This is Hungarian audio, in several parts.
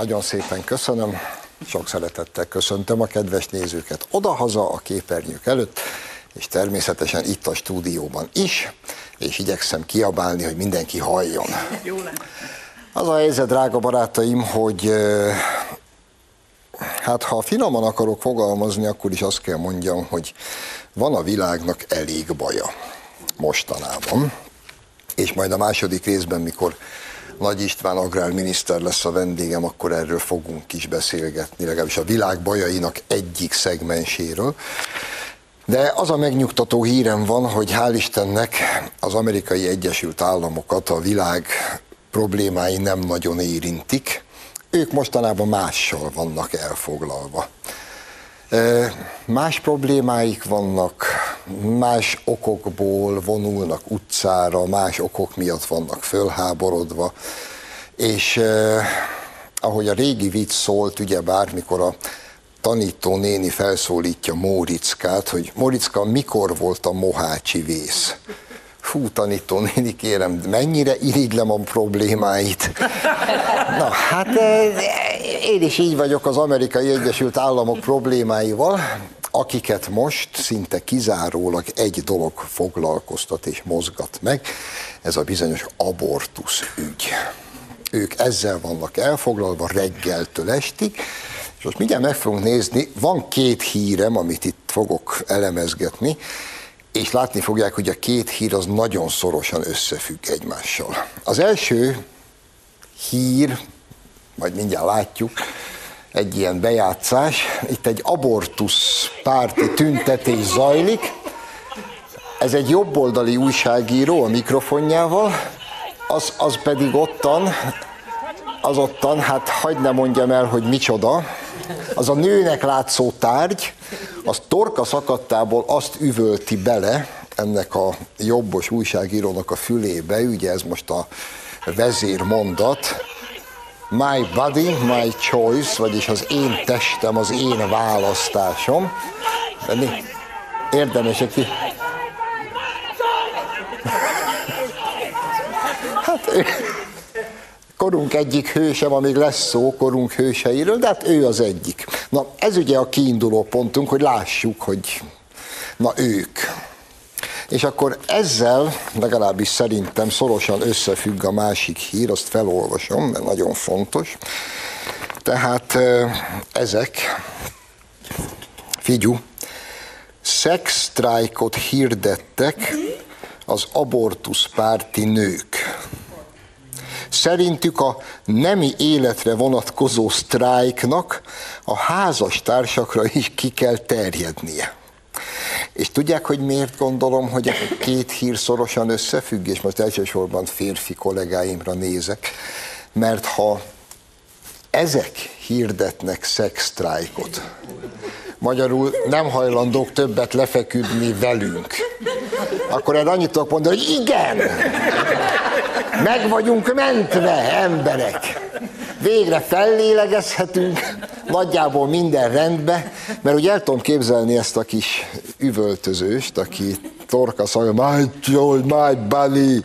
Nagyon szépen köszönöm. Sok szeretettel köszöntöm a kedves nézőket odahaza a képernyők előtt, és természetesen itt a stúdióban is, és igyekszem kiabálni, hogy mindenki halljon. Az a helyzet, drága barátaim, hogy hát ha finoman akarok fogalmazni, akkor is azt kell mondjam, hogy van a világnak elég baja mostanában, és majd a második részben, mikor Nagy István agrárminiszter lesz a vendégem, akkor erről fogunk is beszélgetni, legalábbis a világ bajainak egyik szegmenséről. De az a megnyugtató hírem van, hogy hál' Istennek az amerikai Egyesült Államokat a világ problémái nem nagyon érintik. Ők mostanában mással vannak elfoglalva. Más problémáik vannak, más okokból vonulnak utcára, más okok miatt vannak fölháborodva, és eh, ahogy a régi vicc szólt, ugye bármikor a tanító néni felszólítja Mórickát, hogy Móriczka, mikor volt a mohácsi vész? Fú, tanító néni, kérem, mennyire irigylem a problémáit. Na, hát én is így vagyok az Amerikai Egyesült Államok problémáival, akiket most szinte kizárólag egy dolog foglalkoztat és mozgat meg, ez a bizonyos abortusz ügy. Ők ezzel vannak elfoglalva reggeltől estig, és most mindjárt meg fogunk nézni, van két hírem, amit itt fogok elemezgetni, és látni fogják, hogy a két hír az nagyon szorosan összefügg egymással. Az első hír, majd mindjárt látjuk, egy ilyen bejátszás. Itt egy abortusz párti tüntetés zajlik. Ez egy jobboldali újságíró a mikrofonjával, az, az pedig ottan, az ottan, hát hagyd ne mondjam el, hogy micsoda, az a nőnek látszó tárgy, az torka szakadtából azt üvölti bele ennek a jobbos újságírónak a fülébe, ugye ez most a vezérmondat, my body, my choice, vagyis az én testem, az én választásom. Érdemes egy Hát korunk egyik hőse, amíg lesz szó korunk hőseiről, de hát ő az egyik. Na, ez ugye a kiinduló pontunk, hogy lássuk, hogy na ők. És akkor ezzel legalábbis szerintem szorosan összefügg a másik hír, azt felolvasom, mert nagyon fontos. Tehát ezek, figyú, szexsztrájkot hirdettek az abortuszpárti nők. Szerintük a nemi életre vonatkozó sztrájknak a házas társakra is ki kell terjednie. És tudják, hogy miért gondolom, hogy a két hír szorosan összefügg, és most elsősorban férfi kollégáimra nézek, mert ha ezek hirdetnek szexsztrájkot, magyarul nem hajlandók többet lefeküdni velünk, akkor erre annyit tudok mondani, hogy igen, meg vagyunk mentve, emberek. Végre fellélegezhetünk, nagyjából minden rendbe, mert ugye el tudom képzelni ezt a kis üvöltözőst, aki torka szagja, my joy, my body.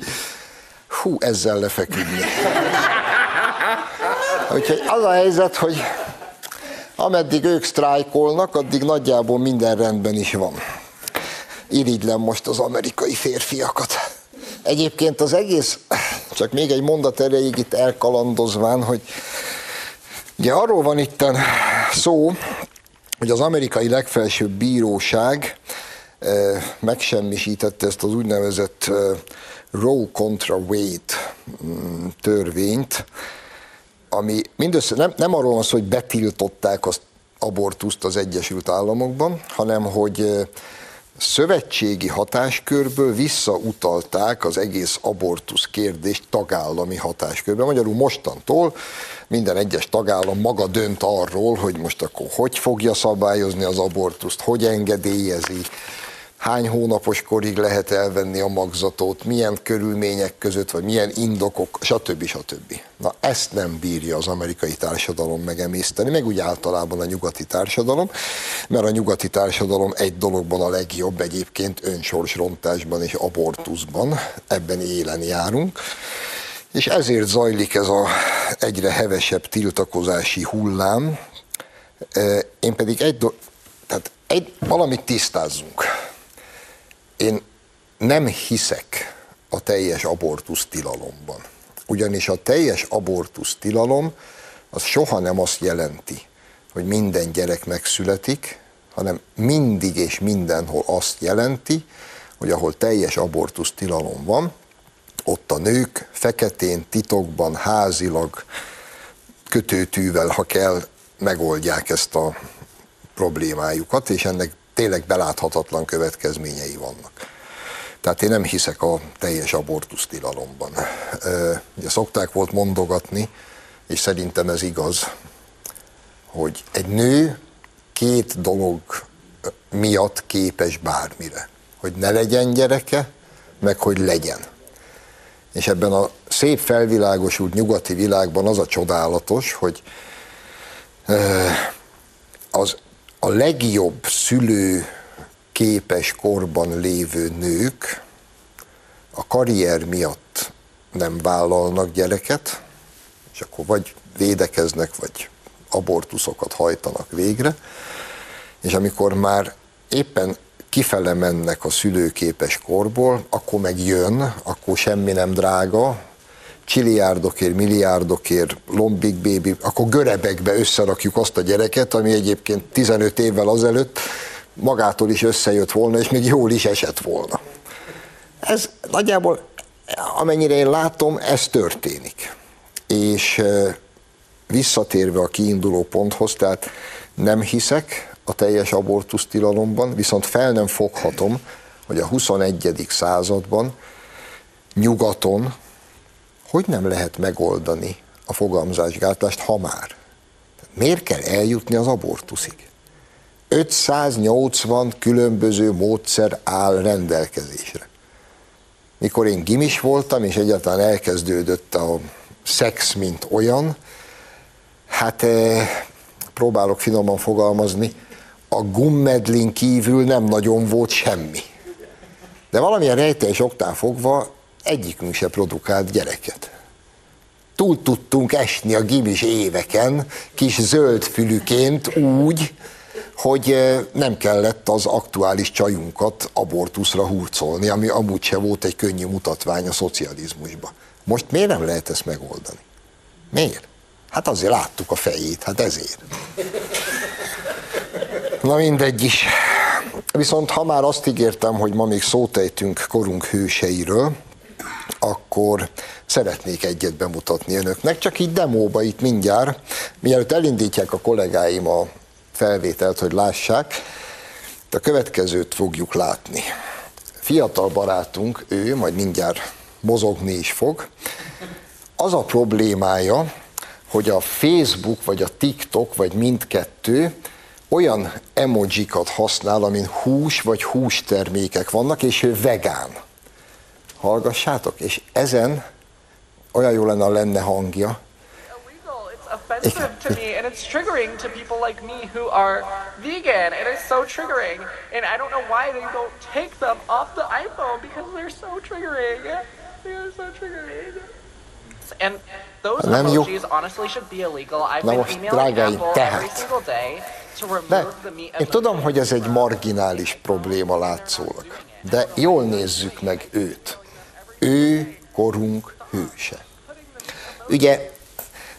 Hú, ezzel lefeküdni. Úgyhogy az a helyzet, hogy ameddig ők sztrájkolnak, addig nagyjából minden rendben is van. Irigylem most az amerikai férfiakat. Egyébként az egész, csak még egy mondat erejéig itt elkalandozván, hogy ugye arról van itt szó, hogy az amerikai legfelsőbb bíróság megsemmisítette ezt az úgynevezett Roe contra Wade mm, törvényt, ami mindössze nem, nem arról van szó, hogy betiltották az abortuszt az Egyesült Államokban, hanem hogy szövetségi hatáskörből visszautalták az egész abortusz kérdést tagállami hatáskörbe. Magyarul mostantól minden egyes tagállam maga dönt arról, hogy most akkor hogy fogja szabályozni az abortuszt, hogy engedélyezi. Hány hónapos korig lehet elvenni a magzatot, milyen körülmények között, vagy milyen indokok, stb. stb. Na ezt nem bírja az amerikai társadalom megemészteni, meg úgy általában a nyugati társadalom, mert a nyugati társadalom egy dologban a legjobb egyébként önsorsrontásban és abortuszban, ebben élen járunk, és ezért zajlik ez a egyre hevesebb tiltakozási hullám. Én pedig egy, do- tehát egy, valamit tisztázzunk. Én nem hiszek a teljes abortusz tilalomban. Ugyanis a teljes abortusz tilalom az soha nem azt jelenti, hogy minden gyerek megszületik, hanem mindig és mindenhol azt jelenti, hogy ahol teljes abortusz tilalom van, ott a nők feketén, titokban, házilag, kötőtűvel, ha kell, megoldják ezt a problémájukat, és ennek tényleg beláthatatlan következményei vannak. Tehát én nem hiszek a teljes abortusz tilalomban. Ugye szokták volt mondogatni, és szerintem ez igaz, hogy egy nő két dolog miatt képes bármire. Hogy ne legyen gyereke, meg hogy legyen. És ebben a szép felvilágosult nyugati világban az a csodálatos, hogy az a legjobb szülő képes korban lévő nők a karrier miatt nem vállalnak gyereket, és akkor vagy védekeznek, vagy abortuszokat hajtanak végre, és amikor már éppen kifele mennek a szülőképes korból, akkor meg jön, akkor semmi nem drága, csiliárdokért, milliárdokért, lombik bébi, akkor görebekbe összerakjuk azt a gyereket, ami egyébként 15 évvel azelőtt magától is összejött volna, és még jól is esett volna. Ez nagyjából, amennyire én látom, ez történik. És visszatérve a kiinduló ponthoz, tehát nem hiszek a teljes abortusz tilalomban, viszont fel nem foghatom, hogy a 21. században nyugaton hogy nem lehet megoldani a fogamzásgátlást, ha már? Miért kell eljutni az abortuszig? 580 különböző módszer áll rendelkezésre. Mikor én gimis voltam, és egyáltalán elkezdődött a szex, mint olyan, hát eh, próbálok finoman fogalmazni, a gummedlin kívül nem nagyon volt semmi. De valamilyen rejteljes oktán fogva egyikünk se produkált gyereket. Túl tudtunk esni a gimis éveken, kis zöld fülüként úgy, hogy nem kellett az aktuális csajunkat abortuszra hurcolni, ami amúgy se volt egy könnyű mutatvány a szocializmusban. Most miért nem lehet ezt megoldani? Miért? Hát azért láttuk a fejét, hát ezért. Na mindegy is. Viszont ha már azt ígértem, hogy ma még szót ejtünk korunk hőseiről, akkor szeretnék egyet bemutatni önöknek, csak így demóba itt mindjárt, mielőtt elindítják a kollégáim a felvételt, hogy lássák, a következőt fogjuk látni. Fiatal barátunk, ő majd mindjárt mozogni is fog. Az a problémája, hogy a Facebook vagy a TikTok vagy mindkettő olyan emojikat használ, amin hús vagy hústermékek vannak, és ő vegán. Hallgassátok, és ezen olyan jó lenne, lenne hangja. offensive to me and it's triggering to people like me who are vegan and it's so triggering and I don't know why they don't take them off the iPhone because they're so triggering. They are so triggering. And those Nem jó. honestly should be illegal. I've Na most, drágáim, tehát. De én tudom, hogy ez egy marginális probléma látszólag, de jól nézzük meg őt. Ő korunk hőse. Ugye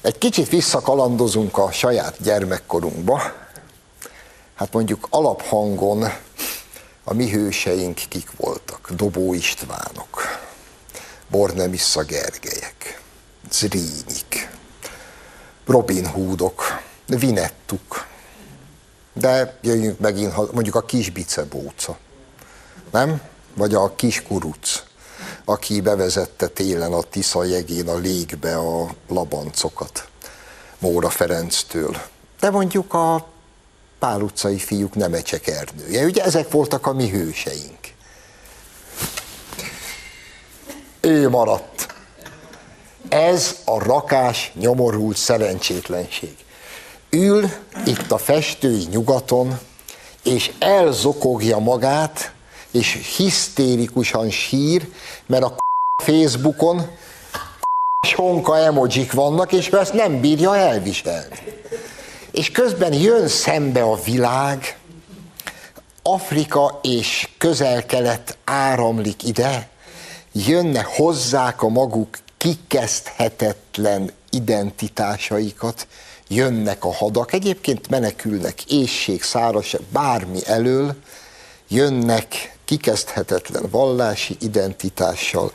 egy kicsit visszakalandozunk a saját gyermekkorunkba, hát mondjuk alaphangon a mi hőseink kik voltak? Dobó Istvánok, Bornemissza Gergelyek, Zrínyi, Robin Hoodok, Vinettuk, de jöjjünk megint, mondjuk a kis bicebóca, nem? Vagy a kis kuruc, aki bevezette télen a Tisza jegén a légbe a labancokat Móra Ferenctől. De mondjuk a Pál utcai fiúk Nemecsek Ernője. Ugye ezek voltak a mi hőseink. Ő maradt. Ez a rakás, nyomorult szerencsétlenség. Ül itt a festői nyugaton, és elzokogja magát, és hisztérikusan sír, mert a Facebookon sonka emojik vannak, és ezt nem bírja elviselni. És közben jön szembe a világ, Afrika és közel-kelet áramlik ide, jönne hozzák a maguk kikezdhetetlen identitásaikat, jönnek a hadak, egyébként menekülnek ésség, szárazság, bármi elől, jönnek kikezdhetetlen vallási identitással,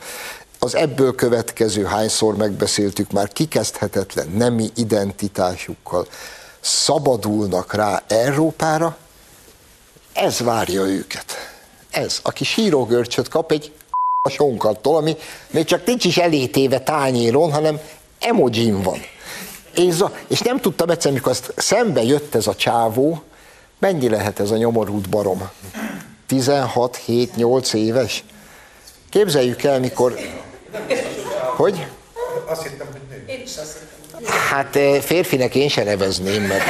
az ebből következő, hányszor megbeszéltük már, kikezdhetetlen nemi identitásukkal szabadulnak rá Európára, ez várja őket. Ez, aki sírógörcsöt kap egy a sonkattól, ami még csak nincs is elétéve tányéron, hanem emojin van. És, és nem tudtam egyszer, mikor azt szembe jött ez a csávó, mennyi lehet ez a nyomorult barom? 16, 7, 8 éves? Képzeljük el, mikor... Hogy? Azt hittem, hogy nő. Hát eh, férfinek én se nevezném, mert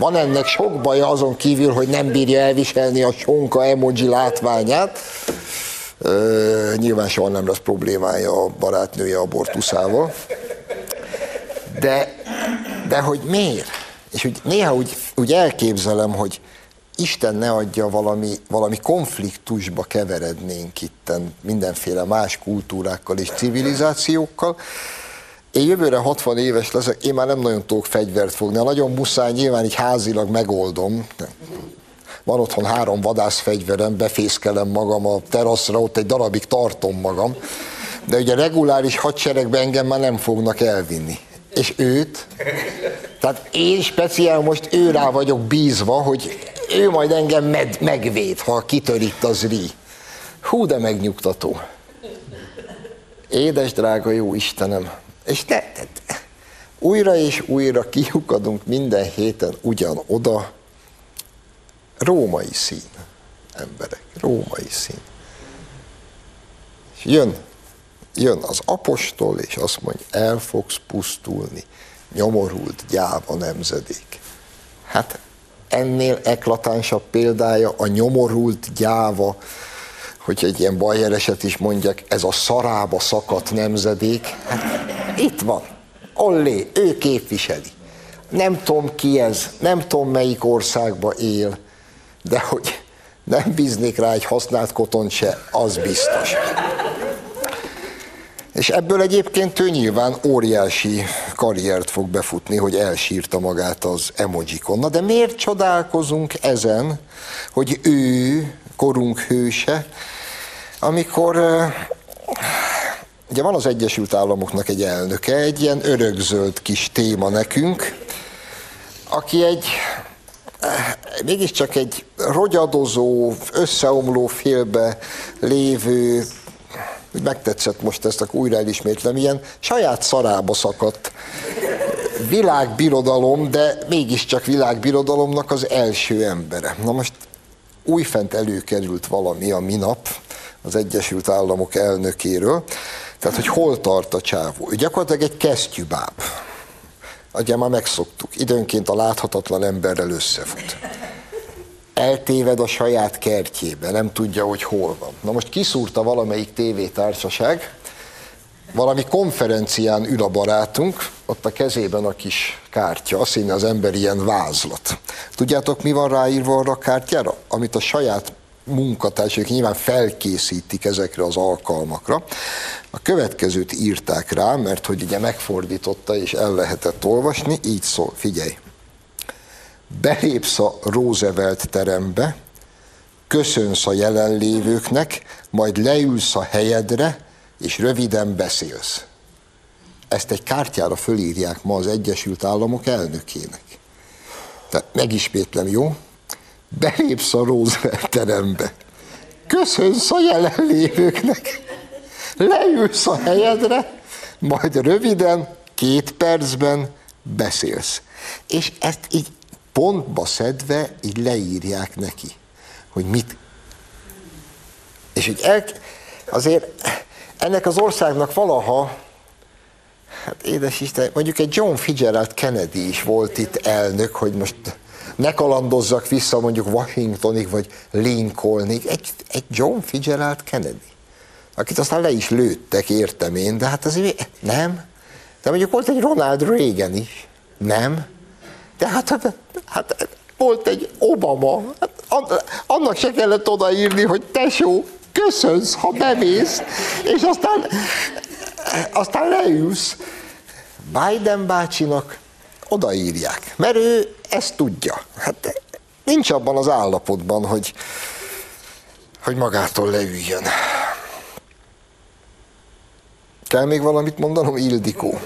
van ennek sok baja azon kívül, hogy nem bírja elviselni a sonka emoji látványát. Ö, nyilván soha nem lesz problémája a barátnője abortuszával. De, de hogy miért? És úgy, néha úgy, úgy elképzelem, hogy Isten ne adja valami, valami konfliktusba keverednénk itten mindenféle más kultúrákkal és civilizációkkal. Én jövőre 60 éves leszek, én már nem nagyon tudok fegyvert fogni. Ha nagyon muszáj, nyilván így házilag megoldom. Van otthon három vadászfegyverem, befészkelem magam a teraszra, ott egy darabig tartom magam. De ugye reguláris hadseregben engem már nem fognak elvinni. És őt, tehát én speciál most ő rá vagyok bízva, hogy ő majd engem med, megvéd, ha kitör itt az rí. Hú, de megnyugtató. Édes, drága jó Istenem. És ne, ne, újra és újra kiukadunk minden héten ugyan oda. Római szín, emberek, római szín. És jön, jön az apostol, és azt mondja, el fogsz pusztulni, nyomorult gyáva nemzedék. Hát ennél eklatánsabb példája a nyomorult gyáva, hogy egy ilyen bajereset is mondják, ez a szarába szakadt nemzedék, hát itt van, Ollé, ő képviseli. Nem tudom ki ez, nem tudom melyik országba él, de hogy nem bíznék rá egy használt koton se, az biztos. És ebből egyébként ő nyilván óriási karriert fog befutni, hogy elsírta magát az emojikon. Na de miért csodálkozunk ezen, hogy ő, korunk hőse, amikor ugye van az Egyesült Államoknak egy elnöke, egy ilyen örökzöld kis téma nekünk, aki egy mégiscsak egy rogyadozó, összeomló félbe lévő úgy megtetszett most ezt, akkor újra elismétlem, ilyen saját szarába szakadt világbirodalom, de mégiscsak világbirodalomnak az első embere. Na most újfent előkerült valami a minap az Egyesült Államok elnökéről, tehát hogy hol tart a csávó. Ő gyakorlatilag egy kesztyűbáb. Ugye már megszoktuk, időnként a láthatatlan emberrel összefut eltéved a saját kertjébe, nem tudja, hogy hol van. Na most kiszúrta valamelyik tévétársaság, valami konferencián ül a barátunk, ott a kezében a kis kártya, azt hinni az ember ilyen vázlat. Tudjátok, mi van ráírva arra a kártyára? Amit a saját munkatársak nyilván felkészítik ezekre az alkalmakra. A következőt írták rá, mert hogy ugye megfordította és el lehetett olvasni, így szól, figyelj, belépsz a Roosevelt terembe, köszönsz a jelenlévőknek, majd leülsz a helyedre, és röviden beszélsz. Ezt egy kártyára fölírják ma az Egyesült Államok elnökének. Tehát megismétlem, jó? Belépsz a Roosevelt terembe, köszönsz a jelenlévőknek, leülsz a helyedre, majd röviden, két percben beszélsz. És ezt így pontba szedve így leírják neki, hogy mit. És így el, azért ennek az országnak valaha, hát édes Isten, mondjuk egy John Fitzgerald Kennedy is volt itt elnök, hogy most ne kalandozzak vissza mondjuk Washingtonig, vagy Lincolnig, egy, egy John Fitzgerald Kennedy, akit aztán le is lőttek, értem én, de hát azért nem. De mondjuk volt egy Ronald Reagan is, nem. De hát, hát, hát volt egy Obama, hát annak se kellett odaírni, hogy tesó, köszönsz, ha bemész, és aztán, aztán leülsz. Biden bácsinak odaírják, mert ő ezt tudja. Hát nincs abban az állapotban, hogy, hogy magától leüljön. Kell még valamit mondanom, Ildikó?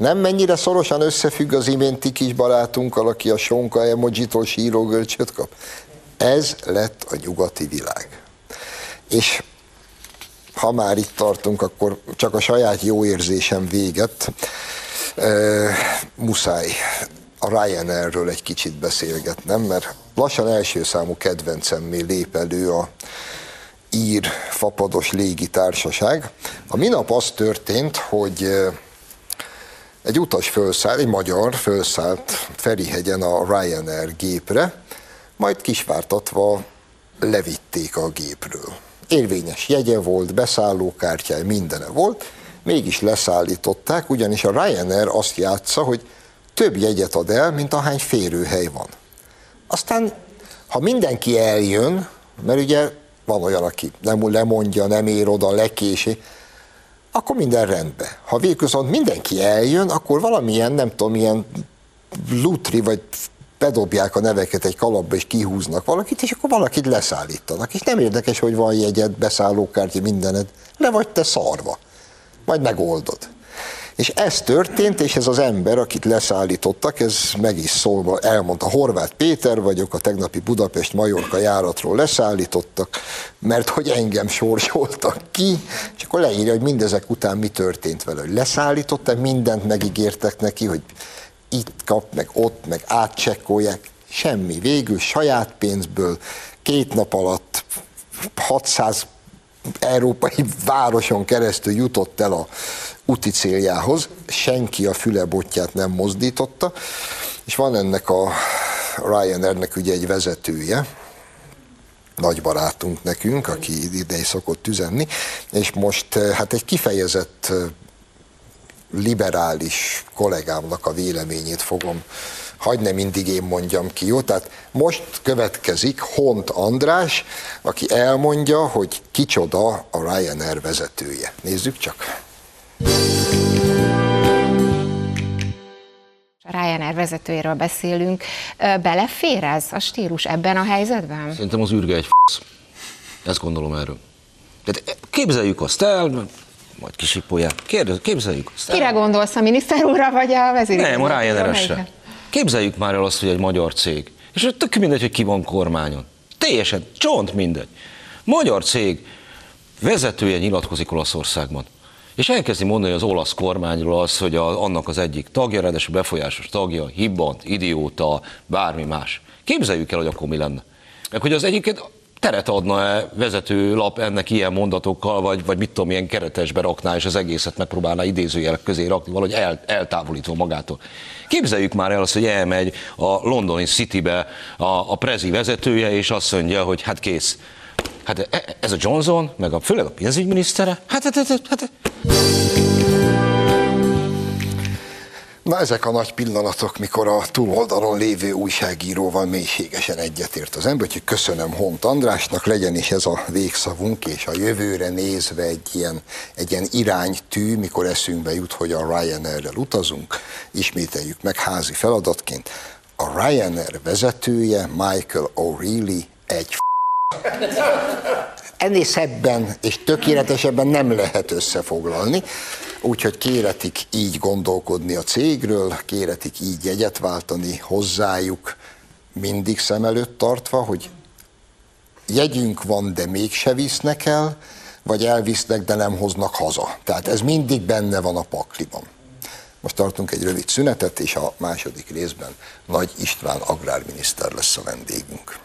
Nem mennyire szorosan összefügg az iménti kis barátunkkal, aki a sonka emojitól síró görcsöt kap? Ez lett a nyugati világ. És ha már itt tartunk, akkor csak a saját jó érzésem véget. Muszáj a Ryanairről egy kicsit beszélgetnem, mert lassan első számú kedvencemmé lép elő a ír fapados légitársaság. A minap az történt, hogy egy utas fölszállt, egy magyar fölszállt Ferihegyen a Ryanair gépre, majd kisvártatva levitték a gépről. Érvényes jegye volt, beszállókártyája, mindene volt, mégis leszállították, ugyanis a Ryanair azt játsza, hogy több jegyet ad el, mint ahány férőhely van. Aztán, ha mindenki eljön, mert ugye van olyan, aki nem lemondja, nem ér oda, lekési, akkor minden rendben. Ha viszont mindenki eljön, akkor valamilyen, nem tudom, ilyen lutri, vagy bedobják a neveket egy kalapba, és kihúznak valakit, és akkor valakit leszállítanak. És nem érdekes, hogy van jegyed, beszállókártya, mindened. Le vagy te szarva. Majd megoldod. És ez történt, és ez az ember, akit leszállítottak, ez meg is szólva, elmondta, Horváth Péter vagyok, a tegnapi Budapest-Majorka járatról leszállítottak, mert hogy engem sorsoltak ki, és akkor leírja, hogy mindezek után mi történt vele, hogy leszállítottak, mindent megígértek neki, hogy itt kap, meg ott, meg átcsekkolják, semmi. Végül saját pénzből két nap alatt 600 európai városon keresztül jutott el a úti céljához, senki a fülebotját nem mozdította, és van ennek a Ryanairnek ugye egy vezetője, nagy barátunk nekünk, aki ide is szokott üzenni, és most eh, hát egy kifejezett eh, liberális kollégámnak a véleményét fogom hagyd ne mindig én mondjam ki, jó? Tehát most következik Hont András, aki elmondja, hogy kicsoda a Ryanair vezetője. Nézzük csak. A Ryanair vezetőjéről beszélünk. Belefér ez a stílus ebben a helyzetben? Szerintem az űrge egy f***. Ezt gondolom erről. Tehát képzeljük azt el, majd kisipolják. képzeljük azt el. Kire gondolsz, a miniszter úrra, vagy a vezér? Nem, a Ryanair-esre. Képzeljük már el azt, hogy egy magyar cég, és tök mindegy, hogy ki van kormányon. Teljesen, csont mindegy. Magyar cég vezetője nyilatkozik Olaszországban. És elkezdi mondani az olasz kormányról az, hogy a, annak az egyik tagja, ráadásul befolyásos tagja, hibbant, idióta, bármi más. Képzeljük el, hogy akkor mi lenne. Meg hogy az egyiket teret adna-e vezető lap ennek ilyen mondatokkal, vagy, vagy mit tudom, milyen keretesbe rakná, és az egészet megpróbálná idézőjelek közé rakni, valahogy el, eltávolítva magától. Képzeljük már el azt, hogy elmegy a londoni Citybe a, a prezi vezetője, és azt mondja, hogy hát kész. Hát e, ez a Johnson, meg a, főleg a pénzügyminisztere, hát, hát, hát, hát Na ezek a nagy pillanatok, mikor a túloldalon lévő újságíróval mélységesen egyetért az ember, úgyhogy köszönöm Hont Andrásnak, legyen is ez a végszavunk, és a jövőre nézve egy ilyen, egy ilyen iránytű, mikor eszünkbe jut, hogy a Ryanair-rel utazunk, ismételjük meg házi feladatként. A Ryanair vezetője, Michael O'Reilly, egy Ennél szebben és tökéletesebben nem lehet összefoglalni, úgyhogy kéretik így gondolkodni a cégről, kéretik így jegyet váltani hozzájuk, mindig szem előtt tartva, hogy jegyünk van, de mégse visznek el, vagy elvisznek, de nem hoznak haza. Tehát ez mindig benne van a pakliban. Most tartunk egy rövid szünetet, és a második részben Nagy István agrárminiszter lesz a vendégünk.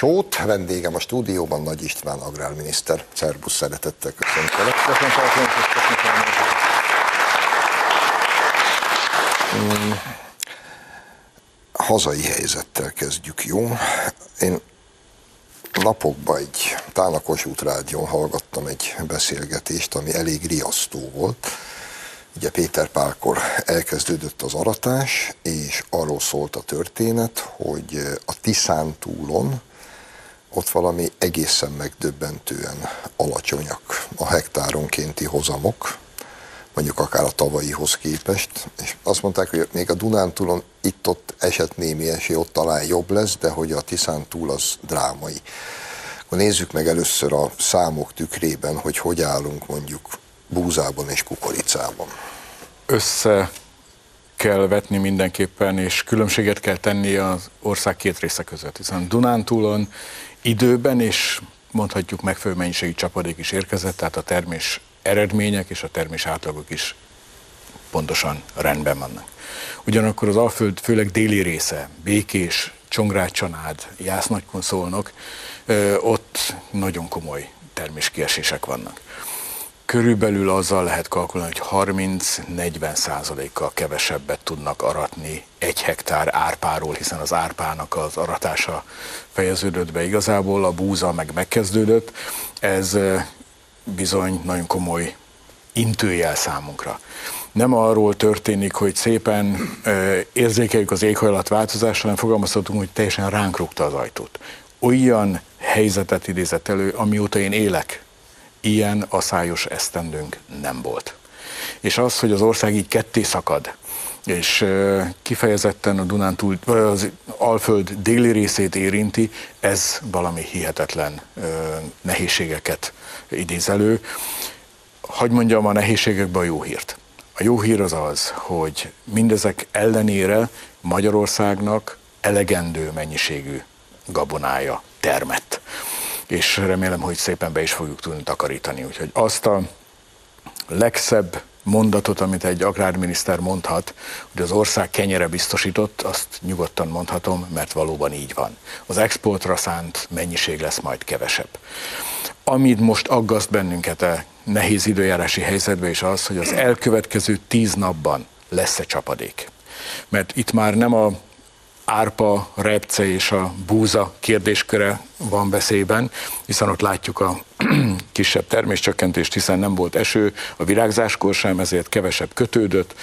Sót. Vendégem a stúdióban Nagy István agrárminiszter. Szerbusz, szeretettel köszöntelek. Hazai helyzettel kezdjük, jó? Én napokban egy, talán a Kossuth Rádión hallgattam egy beszélgetést, ami elég riasztó volt Ugye Péter Pálkor elkezdődött az aratás, és arról szólt a történet, hogy a Tiszán túlon ott valami egészen megdöbbentően alacsonyak a hektáronkénti hozamok, mondjuk akár a tavalyihoz képest, és azt mondták, hogy még a Dunántúlon itt-ott esett némi esély, ott talán jobb lesz, de hogy a Tiszán túl az drámai. Akkor nézzük meg először a számok tükrében, hogy hogy állunk mondjuk búzában és kukoricában. Össze kell vetni mindenképpen, és különbséget kell tenni az ország két része között, hiszen Dunántúlon időben és mondhatjuk megfelelő mennyiségű csapadék is érkezett, tehát a termés eredmények és a termés átlagok is pontosan rendben vannak. Ugyanakkor az Alföld főleg déli része, Békés, Csongrád, Csanád, Jász Szolnok, ott nagyon komoly terméskiesések vannak körülbelül azzal lehet kalkulálni, hogy 30-40 százalékkal kevesebbet tudnak aratni egy hektár árpáról, hiszen az árpának az aratása fejeződött be igazából, a búza meg megkezdődött. Ez bizony nagyon komoly intőjel számunkra. Nem arról történik, hogy szépen érzékeljük az éghajlatváltozást, hanem fogalmazhatunk, hogy teljesen ránk rúgta az ajtót. Olyan helyzetet idézett elő, amióta én élek, ilyen aszályos esztendőnk nem volt. És az, hogy az ország így ketté szakad, és kifejezetten a Dunántúl, az Alföld déli részét érinti, ez valami hihetetlen nehézségeket idéz elő. Hagy mondjam a nehézségekben a jó hírt. A jó hír az az, hogy mindezek ellenére Magyarországnak elegendő mennyiségű gabonája termett és remélem, hogy szépen be is fogjuk tudni takarítani. Úgyhogy azt a legszebb mondatot, amit egy agrárminiszter mondhat, hogy az ország kenyere biztosított, azt nyugodtan mondhatom, mert valóban így van. Az exportra szánt mennyiség lesz majd kevesebb. Amit most aggaszt bennünket a nehéz időjárási helyzetben is az, hogy az elkövetkező tíz napban lesz-e csapadék. Mert itt már nem a árpa, repce és a búza kérdésköre van veszélyben, hiszen ott látjuk a kisebb terméscsökkentést, hiszen nem volt eső, a virágzáskor sem, ezért kevesebb kötődött,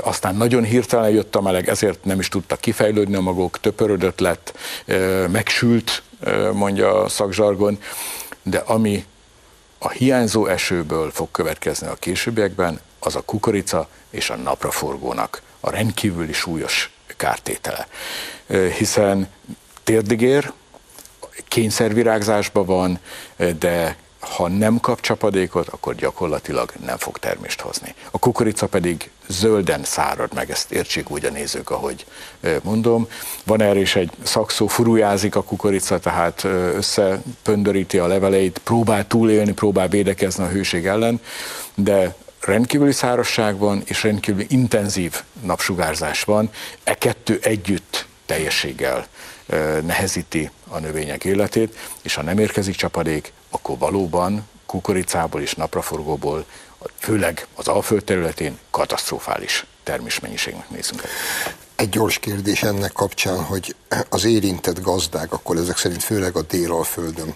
aztán nagyon hirtelen jött a meleg, ezért nem is tudtak kifejlődni a magok, töpörödött lett, megsült, mondja a szakzsargon, de ami a hiányzó esőből fog következni a későbbiekben, az a kukorica és a napraforgónak a rendkívüli súlyos kártétele. Hiszen térdigér, kényszervirágzásban van, de ha nem kap csapadékot, akkor gyakorlatilag nem fog termést hozni. A kukorica pedig zölden szárad meg, ezt értsék úgy a nézők, ahogy mondom. Van erre is egy szakszó, furujázik a kukorica, tehát összepöndöríti a leveleit, próbál túlélni, próbál védekezni a hőség ellen, de rendkívüli szárazság van, és rendkívül intenzív napsugárzás van. E kettő együtt teljességgel nehezíti a növények életét, és ha nem érkezik csapadék, akkor valóban kukoricából és napraforgóból, főleg az Alföld területén katasztrofális termésmennyiségnek nézünk. Egy gyors kérdés ennek kapcsán, hogy az érintett gazdák, akkor ezek szerint főleg a délalföldön,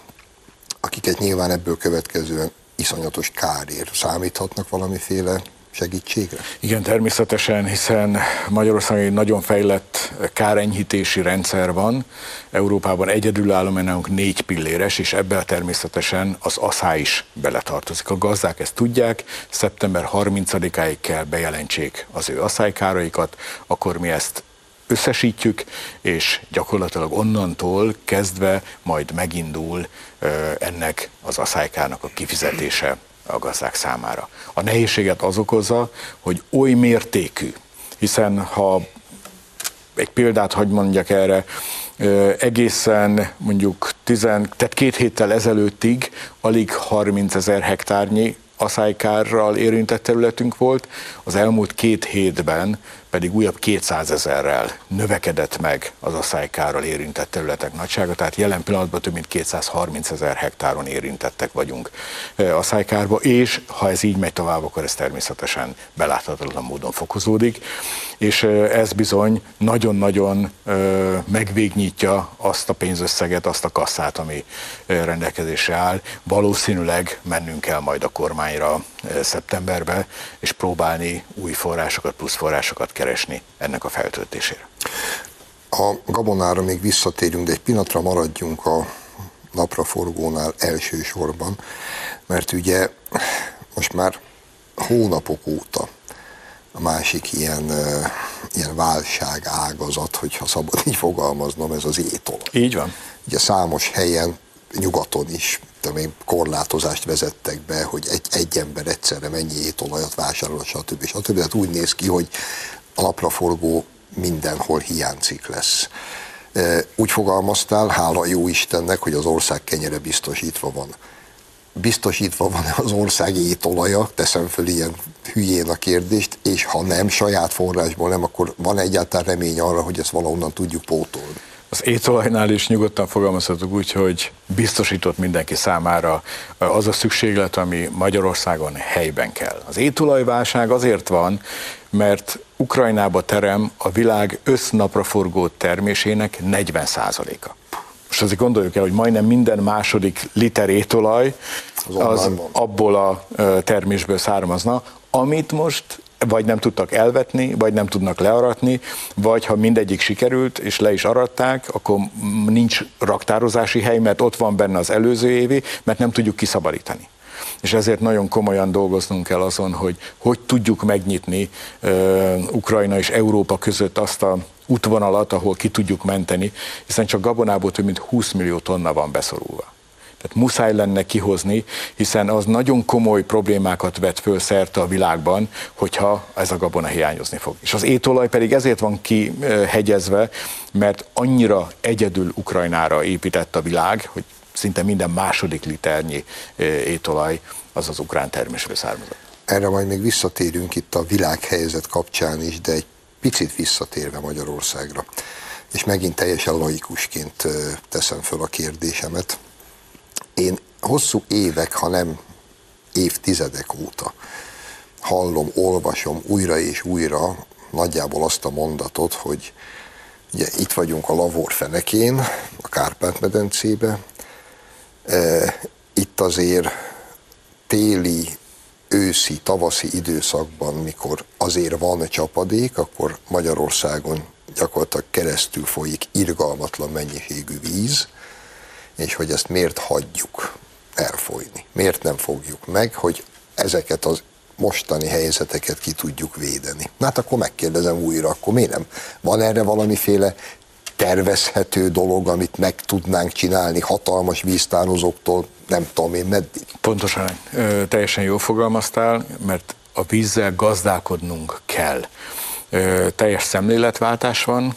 akiket nyilván ebből következően iszonyatos kárért számíthatnak valamiféle segítségre? Igen, természetesen, hiszen Magyarországon egy nagyon fejlett kárenyhítési rendszer van. Európában egyedülálló, mert négy pilléres, és ebbe természetesen az aszá is beletartozik. A gazdák ezt tudják, szeptember 30-áig kell bejelentsék az ő aszálykáraikat, akkor mi ezt összesítjük, és gyakorlatilag onnantól kezdve majd megindul ennek az aszálykárnak a kifizetése a gazdák számára. A nehézséget az okozza, hogy oly mértékű, hiszen ha egy példát hagy mondjak erre, egészen mondjuk tizen, tehát két héttel ezelőttig alig 30 ezer hektárnyi aszálykárral érintett területünk volt, az elmúlt két hétben pedig újabb 200 ezerrel növekedett meg az asszálykáról érintett területek nagysága, tehát jelen pillanatban több mint 230 ezer hektáron érintettek vagyunk asszálykárba, és ha ez így megy tovább, akkor ez természetesen beláthatatlan módon fokozódik, és ez bizony nagyon-nagyon megvégnyitja azt a pénzösszeget, azt a kasszát, ami rendelkezésre áll. Valószínűleg mennünk kell majd a kormányra szeptemberbe, és próbálni új forrásokat, plusz forrásokat keresni ennek a feltöltésére. A gabonára még visszatérünk, de egy pillanatra maradjunk a napraforgónál elsősorban, mert ugye most már hónapok óta a másik ilyen, ilyen válság ágazat, hogyha szabad így fogalmaznom, ez az étol. Így van. Ugye számos helyen, nyugaton is tudom korlátozást vezettek be, hogy egy, egy ember egyszerre mennyi étolajat vásárol, stb. stb. Tehát úgy néz ki, hogy a napraforgó mindenhol hiányzik lesz. Úgy fogalmaztál, hála jó Istennek, hogy az ország kenyere biztosítva van. Biztosítva van az ország étolaja, teszem föl ilyen hülyén a kérdést, és ha nem, saját forrásból nem, akkor van egyáltalán remény arra, hogy ezt valahonnan tudjuk pótolni. Az étolajnál is nyugodtan fogalmazhatok úgy, hogy biztosított mindenki számára az a szükséglet, ami Magyarországon helyben kell. Az étolajválság azért van, mert Ukrajnába terem a világ össznapraforgó termésének 40%-a. Most azért gondoljuk el, hogy majdnem minden második liter étolaj az, az abból a termésből származna, amit most vagy nem tudtak elvetni, vagy nem tudnak learatni, vagy ha mindegyik sikerült, és le is aratták, akkor nincs raktározási hely, mert ott van benne az előző évi, mert nem tudjuk kiszabadítani és ezért nagyon komolyan dolgoznunk kell azon, hogy hogy tudjuk megnyitni uh, Ukrajna és Európa között azt a útvonalat, ahol ki tudjuk menteni, hiszen csak gabonából több mint 20 millió tonna van beszorulva. Tehát muszáj lenne kihozni, hiszen az nagyon komoly problémákat vet föl szerte a világban, hogyha ez a gabona hiányozni fog. És az étolaj pedig ezért van kihegyezve, mert annyira egyedül Ukrajnára épített a világ, hogy szinte minden második liternyi étolaj az az ukrán termésből származott. Erre majd még visszatérünk itt a világhelyzet kapcsán is, de egy picit visszatérve Magyarországra. És megint teljesen laikusként teszem föl a kérdésemet. Én hosszú évek, ha nem évtizedek óta hallom, olvasom újra és újra nagyjából azt a mondatot, hogy ugye itt vagyunk a Lavor fenekén, a Kárpát-medencébe, itt azért téli, őszi, tavaszi időszakban, mikor azért van csapadék, akkor Magyarországon gyakorlatilag keresztül folyik irgalmatlan mennyiségű víz, és hogy ezt miért hagyjuk elfolyni. Miért nem fogjuk meg, hogy ezeket az mostani helyzeteket ki tudjuk védeni. Na hát akkor megkérdezem újra, akkor miért nem? Van erre valamiféle tervezhető dolog, amit meg tudnánk csinálni hatalmas víztározóktól, nem tudom én meddig? Pontosan, teljesen jól fogalmaztál, mert a vízzel gazdálkodnunk kell. Teljes szemléletváltás van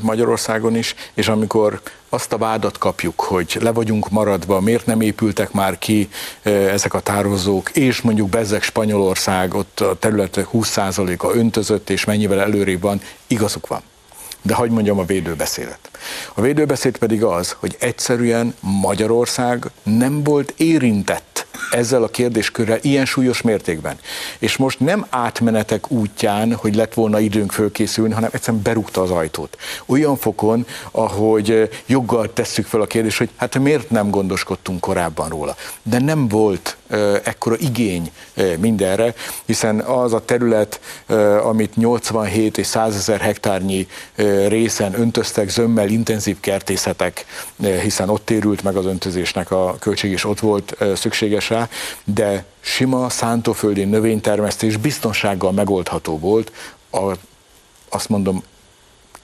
Magyarországon is, és amikor azt a vádat kapjuk, hogy le vagyunk maradva, miért nem épültek már ki ezek a tározók, és mondjuk Bezzek Spanyolország, ott a területek 20%-a öntözött, és mennyivel előrébb van, igazuk van de hagyd mondjam a védőbeszédet. A védőbeszéd pedig az, hogy egyszerűen Magyarország nem volt érintett ezzel a kérdéskörrel ilyen súlyos mértékben. És most nem átmenetek útján, hogy lett volna időnk fölkészülni, hanem egyszerűen berúgta az ajtót. Olyan fokon, ahogy joggal tesszük fel a kérdést, hogy hát miért nem gondoskodtunk korábban róla. De nem volt ekkora igény mindenre, hiszen az a terület, amit 87 és 100 ezer hektárnyi részen öntöztek zömmel intenzív kertészetek, hiszen ott térült meg az öntözésnek a költség, és ott volt szükséges rá, de sima szántóföldi növénytermesztés biztonsággal megoldható volt a, azt mondom,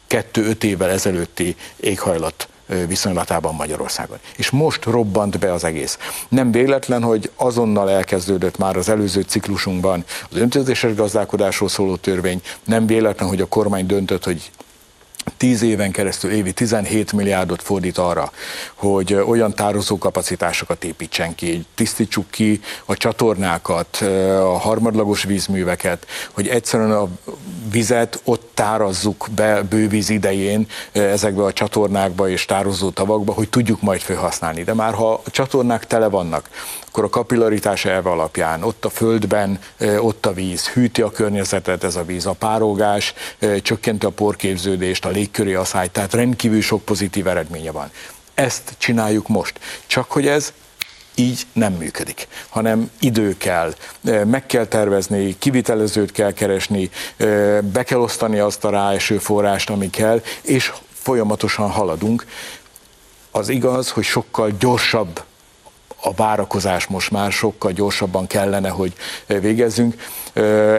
kettő-öt évvel ezelőtti éghajlat viszonylatában Magyarországon. És most robbant be az egész. Nem véletlen, hogy azonnal elkezdődött már az előző ciklusunkban az öntözéses gazdálkodásról szóló törvény, nem véletlen, hogy a kormány döntött, hogy 10 éven keresztül évi 17 milliárdot fordít arra, hogy olyan tározó kapacitásokat építsen ki, tisztítsuk ki a csatornákat, a harmadlagos vízműveket, hogy egyszerűen a vizet ott tárazzuk be bővíz idején ezekbe a csatornákba és tározó tavakba, hogy tudjuk majd felhasználni. De már ha a csatornák tele vannak, akkor a kapillaritás elve alapján ott a földben, ott a víz, hűti a környezetet ez a víz, a párolgás, csökkenti a porképződést, a légköri asszály, tehát rendkívül sok pozitív eredménye van. Ezt csináljuk most. Csak hogy ez így nem működik, hanem idő kell, meg kell tervezni, kivitelezőt kell keresni, be kell osztani azt a ráeső forrást, ami kell, és folyamatosan haladunk. Az igaz, hogy sokkal gyorsabb a várakozás most már sokkal gyorsabban kellene, hogy végezzünk.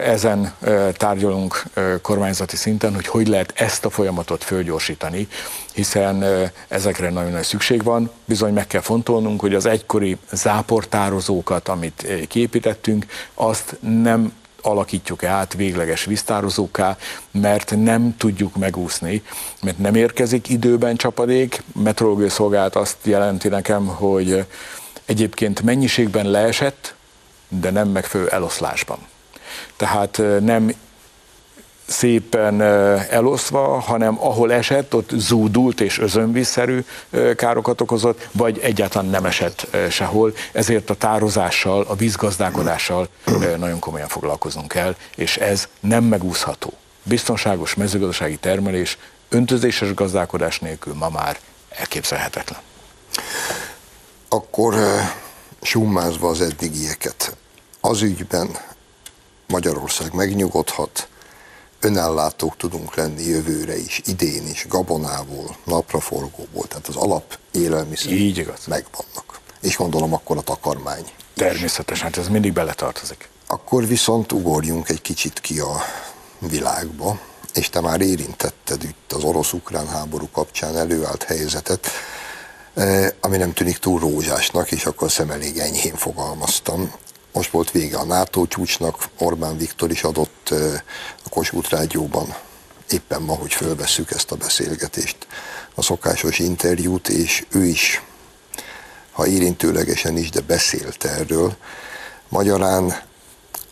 Ezen tárgyalunk kormányzati szinten, hogy hogy lehet ezt a folyamatot fölgyorsítani, hiszen ezekre nagyon nagy szükség van. Bizony meg kell fontolnunk, hogy az egykori záportározókat, amit kiépítettünk, azt nem alakítjuk át végleges víztározóká, mert nem tudjuk megúszni, mert nem érkezik időben csapadék. Meteorológiai szolgálat azt jelenti nekem, hogy egyébként mennyiségben leesett, de nem megfelelő eloszlásban. Tehát nem szépen eloszva, hanem ahol esett, ott zúdult és özönvízszerű károkat okozott, vagy egyáltalán nem esett sehol. Ezért a tározással, a vízgazdálkodással nagyon komolyan foglalkozunk kell, és ez nem megúszható. Biztonságos mezőgazdasági termelés öntözéses gazdálkodás nélkül ma már elképzelhetetlen akkor summázva az eddigieket, az ügyben Magyarország megnyugodhat, önellátók tudunk lenni jövőre is, idén is, gabonából, napraforgóból, tehát az alap élelmiszer Így igaz. megvannak. És gondolom akkor a takarmány. Természetesen, hát ez mindig beletartozik. Akkor viszont ugorjunk egy kicsit ki a világba, és te már érintetted itt az orosz-ukrán háború kapcsán előállt helyzetet. Eh, ami nem tűnik túl rózsásnak, és akkor szem elég enyhén fogalmaztam. Most volt vége a NATO csúcsnak, Orbán Viktor is adott eh, a Kossuth Rádióban éppen ma, hogy fölveszük ezt a beszélgetést, a szokásos interjút, és ő is, ha érintőlegesen is, de beszélt erről. Magyarán,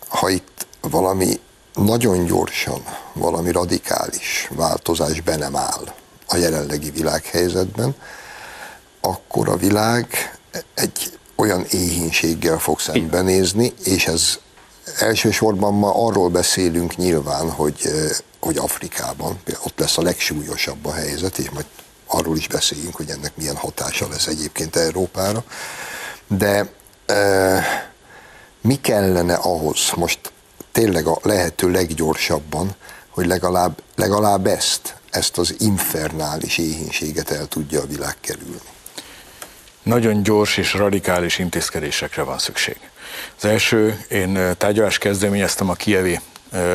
ha itt valami nagyon gyorsan, valami radikális változás be nem áll a jelenlegi világhelyzetben, akkor a világ egy olyan éhínséggel fog szembenézni, és ez elsősorban ma arról beszélünk nyilván, hogy, hogy Afrikában ott lesz a legsúlyosabb a helyzet, és majd arról is beszéljünk, hogy ennek milyen hatása lesz egyébként Európára. De e, mi kellene ahhoz most tényleg a lehető leggyorsabban, hogy legalább, legalább ezt, ezt az infernális éhínséget el tudja a világ kerülni? Nagyon gyors és radikális intézkedésekre van szükség. Az első, én tárgyalást kezdeményeztem a kievi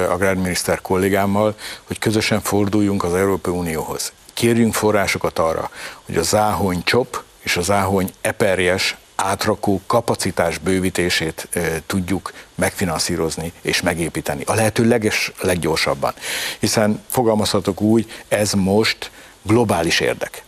agrárminiszter kollégámmal, hogy közösen forduljunk az Európai Unióhoz. Kérjünk forrásokat arra, hogy a záhony csop és a záhony eperjes átrakó kapacitás bővítését e, tudjuk megfinanszírozni és megépíteni. A lehető leges, leggyorsabban. Hiszen fogalmazhatok úgy, ez most globális érdek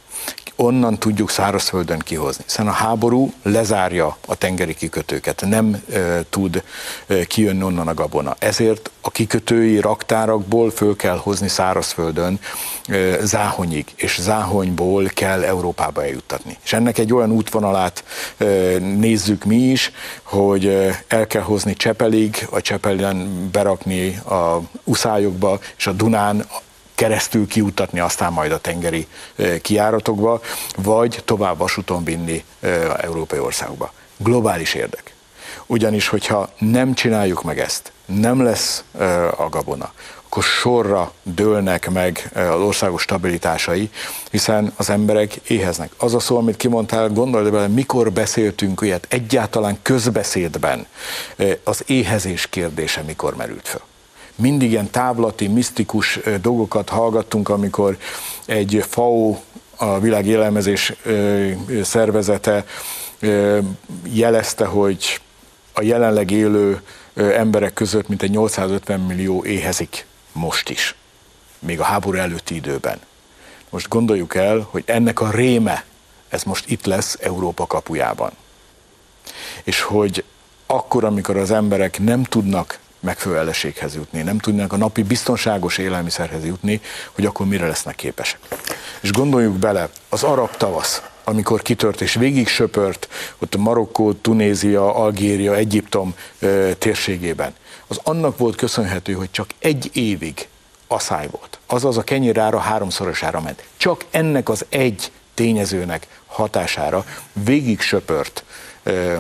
onnan tudjuk szárazföldön kihozni. Hiszen a háború lezárja a tengeri kikötőket, nem e, tud e, kijönni onnan a gabona. Ezért a kikötői raktárakból föl kell hozni szárazföldön e, záhonyig, és záhonyból kell Európába eljuttatni. És ennek egy olyan útvonalát e, nézzük mi is, hogy el kell hozni Csepelig, a Csepelen berakni a uszályokba, és a Dunán keresztül kiutatni aztán majd a tengeri kiáratokba, vagy tovább vasúton vinni európai országokba. Globális érdek. Ugyanis, hogyha nem csináljuk meg ezt, nem lesz a gabona, akkor sorra dőlnek meg az országos stabilitásai, hiszen az emberek éheznek. Az a szó, amit kimondtál, gondolj bele, mikor beszéltünk ilyet egyáltalán közbeszédben, az éhezés kérdése mikor merült föl mindig ilyen távlati, misztikus dolgokat hallgattunk, amikor egy FAO, a világ élelmezés szervezete jelezte, hogy a jelenleg élő emberek között mintegy 850 millió éhezik most is, még a háború előtti időben. Most gondoljuk el, hogy ennek a réme, ez most itt lesz Európa kapujában. És hogy akkor, amikor az emberek nem tudnak megfelelő jutni, nem tudnak a napi biztonságos élelmiszerhez jutni, hogy akkor mire lesznek képesek. És gondoljuk bele, az arab tavasz, amikor kitört és végig söpört ott Marokkó, Tunézia, Algéria, Egyiptom ö, térségében, az annak volt köszönhető, hogy csak egy évig asszály volt. Azaz a kenyérára háromszorosára ment. Csak ennek az egy tényezőnek hatására végig söpört ö,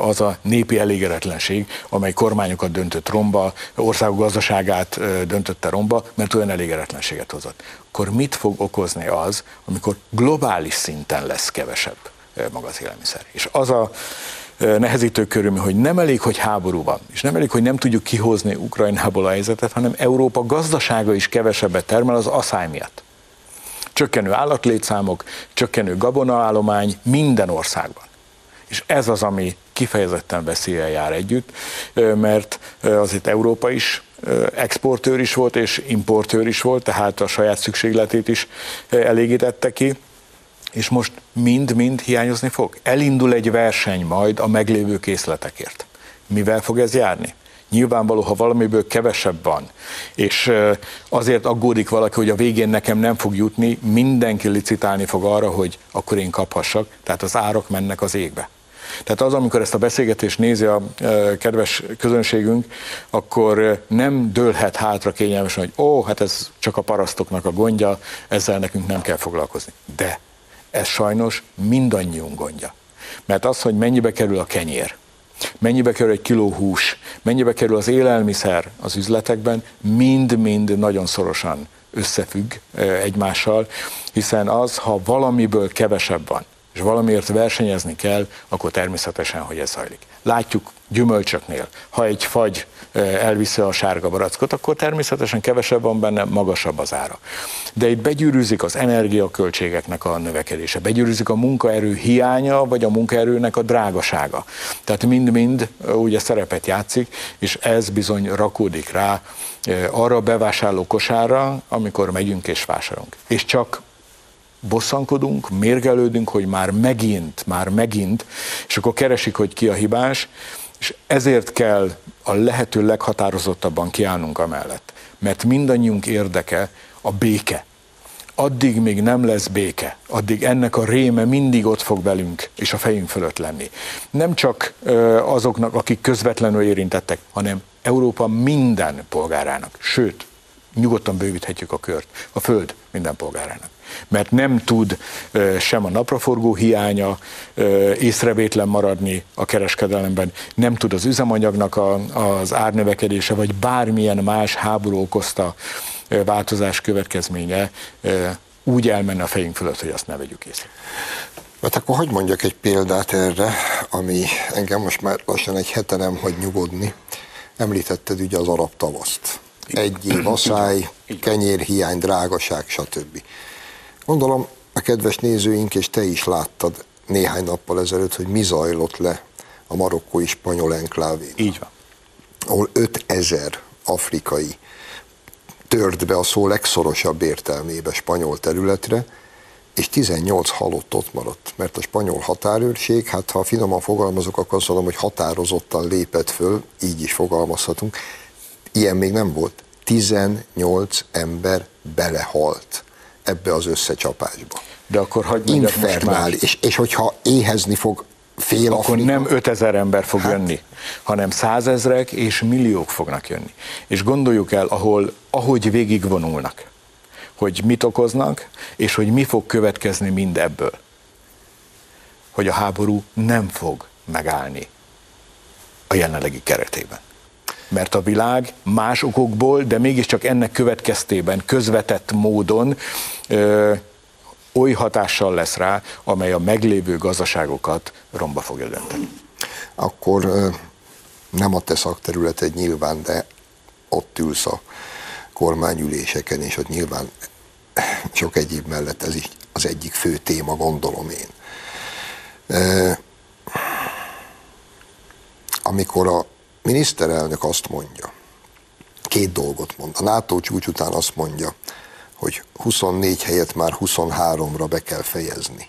az a népi elégedetlenség, amely kormányokat döntött romba, országok gazdaságát döntötte romba, mert olyan elégedetlenséget hozott. Akkor mit fog okozni az, amikor globális szinten lesz kevesebb maga az élelmiszer? És az a nehezítő körülmény, hogy nem elég, hogy háború van, és nem elég, hogy nem tudjuk kihozni Ukrajnából a helyzetet, hanem Európa gazdasága is kevesebbet termel az asszály miatt. Csökkenő állatlétszámok, csökkenő gabonaállomány minden országban. És ez az, ami kifejezetten veszélye jár együtt, mert azért Európa is exportőr is volt, és importőr is volt, tehát a saját szükségletét is elégítette ki, és most mind-mind hiányozni fog. Elindul egy verseny majd a meglévő készletekért. Mivel fog ez járni? Nyilvánvaló, ha valamiből kevesebb van, és azért aggódik valaki, hogy a végén nekem nem fog jutni, mindenki licitálni fog arra, hogy akkor én kaphassak, tehát az árak mennek az égbe. Tehát az, amikor ezt a beszélgetést nézi a e, kedves közönségünk, akkor e, nem dőlhet hátra kényelmesen, hogy ó, hát ez csak a parasztoknak a gondja, ezzel nekünk nem kell foglalkozni. De ez sajnos mindannyiunk gondja. Mert az, hogy mennyibe kerül a kenyér, mennyibe kerül egy kiló hús, mennyibe kerül az élelmiszer az üzletekben, mind-mind nagyon szorosan összefügg e, egymással, hiszen az, ha valamiből kevesebb van, és valamiért versenyezni kell, akkor természetesen, hogy ez zajlik. Látjuk gyümölcsöknél, ha egy fagy elviszi a sárga barackot, akkor természetesen kevesebb van benne, magasabb az ára. De itt begyűrűzik az energiaköltségeknek a növekedése, begyűrűzik a munkaerő hiánya, vagy a munkaerőnek a drágasága. Tehát mind-mind ugye szerepet játszik, és ez bizony rakódik rá arra a bevásárló kosára, amikor megyünk és vásárolunk. És csak bosszankodunk, mérgelődünk, hogy már megint, már megint, és akkor keresik, hogy ki a hibás, és ezért kell a lehető leghatározottabban kiállnunk amellett. Mert mindannyiunk érdeke a béke. Addig még nem lesz béke, addig ennek a réme mindig ott fog velünk és a fejünk fölött lenni. Nem csak azoknak, akik közvetlenül érintettek, hanem Európa minden polgárának, sőt, nyugodtan bővíthetjük a kört, a föld minden polgárának mert nem tud sem a napraforgó hiánya észrevétlen maradni a kereskedelemben, nem tud az üzemanyagnak a, az árnövekedése, vagy bármilyen más háború okozta változás következménye úgy elmenne a fejünk fölött, hogy azt ne vegyük észre. Hát akkor hogy mondjak egy példát erre, ami engem most már lassan egy hete nem hagy nyugodni. Említetted ugye az arab tavaszt. Egy év asszály, kenyérhiány, drágaság, stb. Gondolom, a kedves nézőink, és te is láttad néhány nappal ezelőtt, hogy mi zajlott le a marokkói spanyol enklávén. Így van. Ahol 5000 afrikai tört be a szó legszorosabb értelmébe spanyol területre, és 18 halott ott maradt, mert a spanyol határőrség, hát ha finoman fogalmazok, akkor azt mondom, hogy határozottan lépett föl, így is fogalmazhatunk. Ilyen még nem volt. 18 ember belehalt ebbe az összecsapásba. De akkor hagyd Infernál, és, és hogyha éhezni fog fél Akkor Afrika. nem 5000 ember fog hát. jönni, hanem százezrek és milliók fognak jönni. És gondoljuk el, ahol, ahogy végigvonulnak, hogy mit okoznak, és hogy mi fog következni mind ebből. Hogy a háború nem fog megállni a jelenlegi keretében. Mert a világ más okokból, de mégiscsak ennek következtében közvetett módon ö, oly hatással lesz rá, amely a meglévő gazdaságokat romba fogja dönteni. Akkor ö, nem a te szakterületed nyilván, de ott ülsz a kormányüléseken, és ott nyilván sok egyéb mellett ez is az egyik fő téma, gondolom én. Amikor a miniszterelnök azt mondja, két dolgot mond. A NATO csúcs után azt mondja, hogy 24 helyet már 23-ra be kell fejezni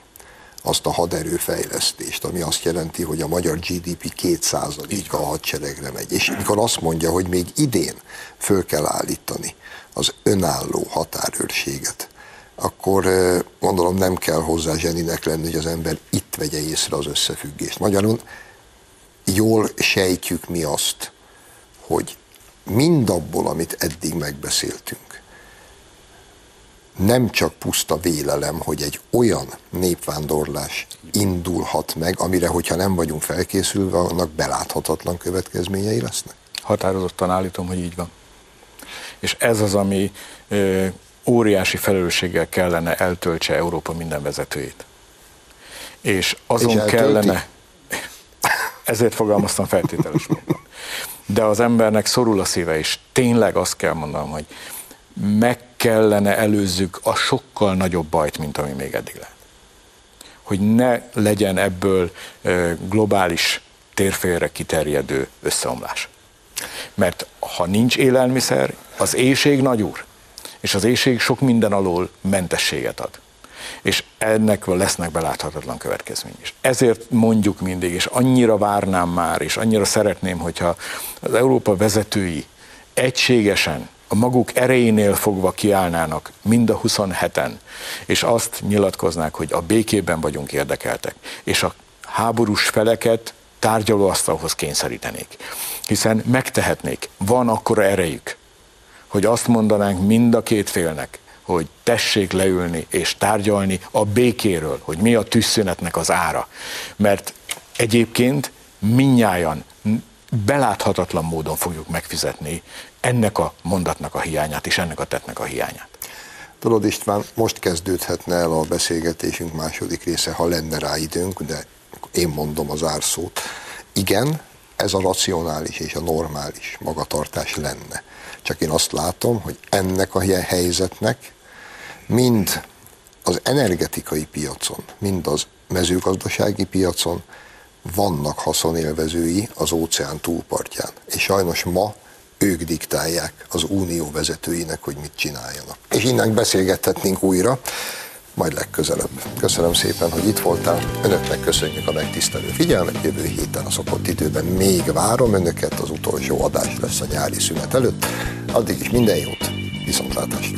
azt a haderőfejlesztést, ami azt jelenti, hogy a magyar GDP 2%-a a hadseregre megy. És mikor azt mondja, hogy még idén föl kell állítani az önálló határőrséget, akkor gondolom nem kell hozzá zseninek lenni, hogy az ember itt vegye észre az összefüggést. Magyarul jól sejtjük mi azt, hogy mindabból, amit eddig megbeszéltünk, nem csak puszta vélelem, hogy egy olyan népvándorlás indulhat meg, amire, hogyha nem vagyunk felkészülve, annak beláthatatlan következményei lesznek? Határozottan állítom, hogy így van. És ez az, ami ö, óriási felelősséggel kellene eltöltse Európa minden vezetőjét. És azon És kellene, ezért fogalmaztam feltételes módon. De az embernek szorul a szíve, és tényleg azt kell mondanom, hogy meg kellene előzzük a sokkal nagyobb bajt, mint ami még eddig lehet. Hogy ne legyen ebből globális térfélre kiterjedő összeomlás. Mert ha nincs élelmiszer, az éjség nagy úr, és az éjség sok minden alól mentességet ad. És ennek lesznek beláthatatlan következmény is. Ezért mondjuk mindig, és annyira várnám már, és annyira szeretném, hogyha az Európa vezetői egységesen a maguk erejénél fogva kiállnának mind a 27-en, és azt nyilatkoznák, hogy a békében vagyunk érdekeltek, és a háborús feleket tárgyalóasztalhoz kényszerítenék. Hiszen megtehetnék, van akkora erejük, hogy azt mondanánk mind a két félnek, hogy tessék leülni és tárgyalni a békéről, hogy mi a tűzszünetnek az ára. Mert egyébként minnyáján beláthatatlan módon fogjuk megfizetni ennek a mondatnak a hiányát és ennek a tettnek a hiányát. Tudod István, most kezdődhetne el a beszélgetésünk második része, ha lenne rá időnk, de én mondom az árszót. Igen, ez a racionális és a normális magatartás lenne. Csak én azt látom, hogy ennek a helyzetnek mind az energetikai piacon, mind az mezőgazdasági piacon vannak haszonélvezői az óceán túlpartján. És sajnos ma ők diktálják az unió vezetőinek, hogy mit csináljanak. És innen beszélgethetnénk újra, majd legközelebb. Köszönöm szépen, hogy itt voltál. Önöknek köszönjük a megtisztelő figyelmet. Jövő héten a szokott időben még várom önöket. Az utolsó adás lesz a nyári szünet előtt. Addig is minden jót, viszontlátásra!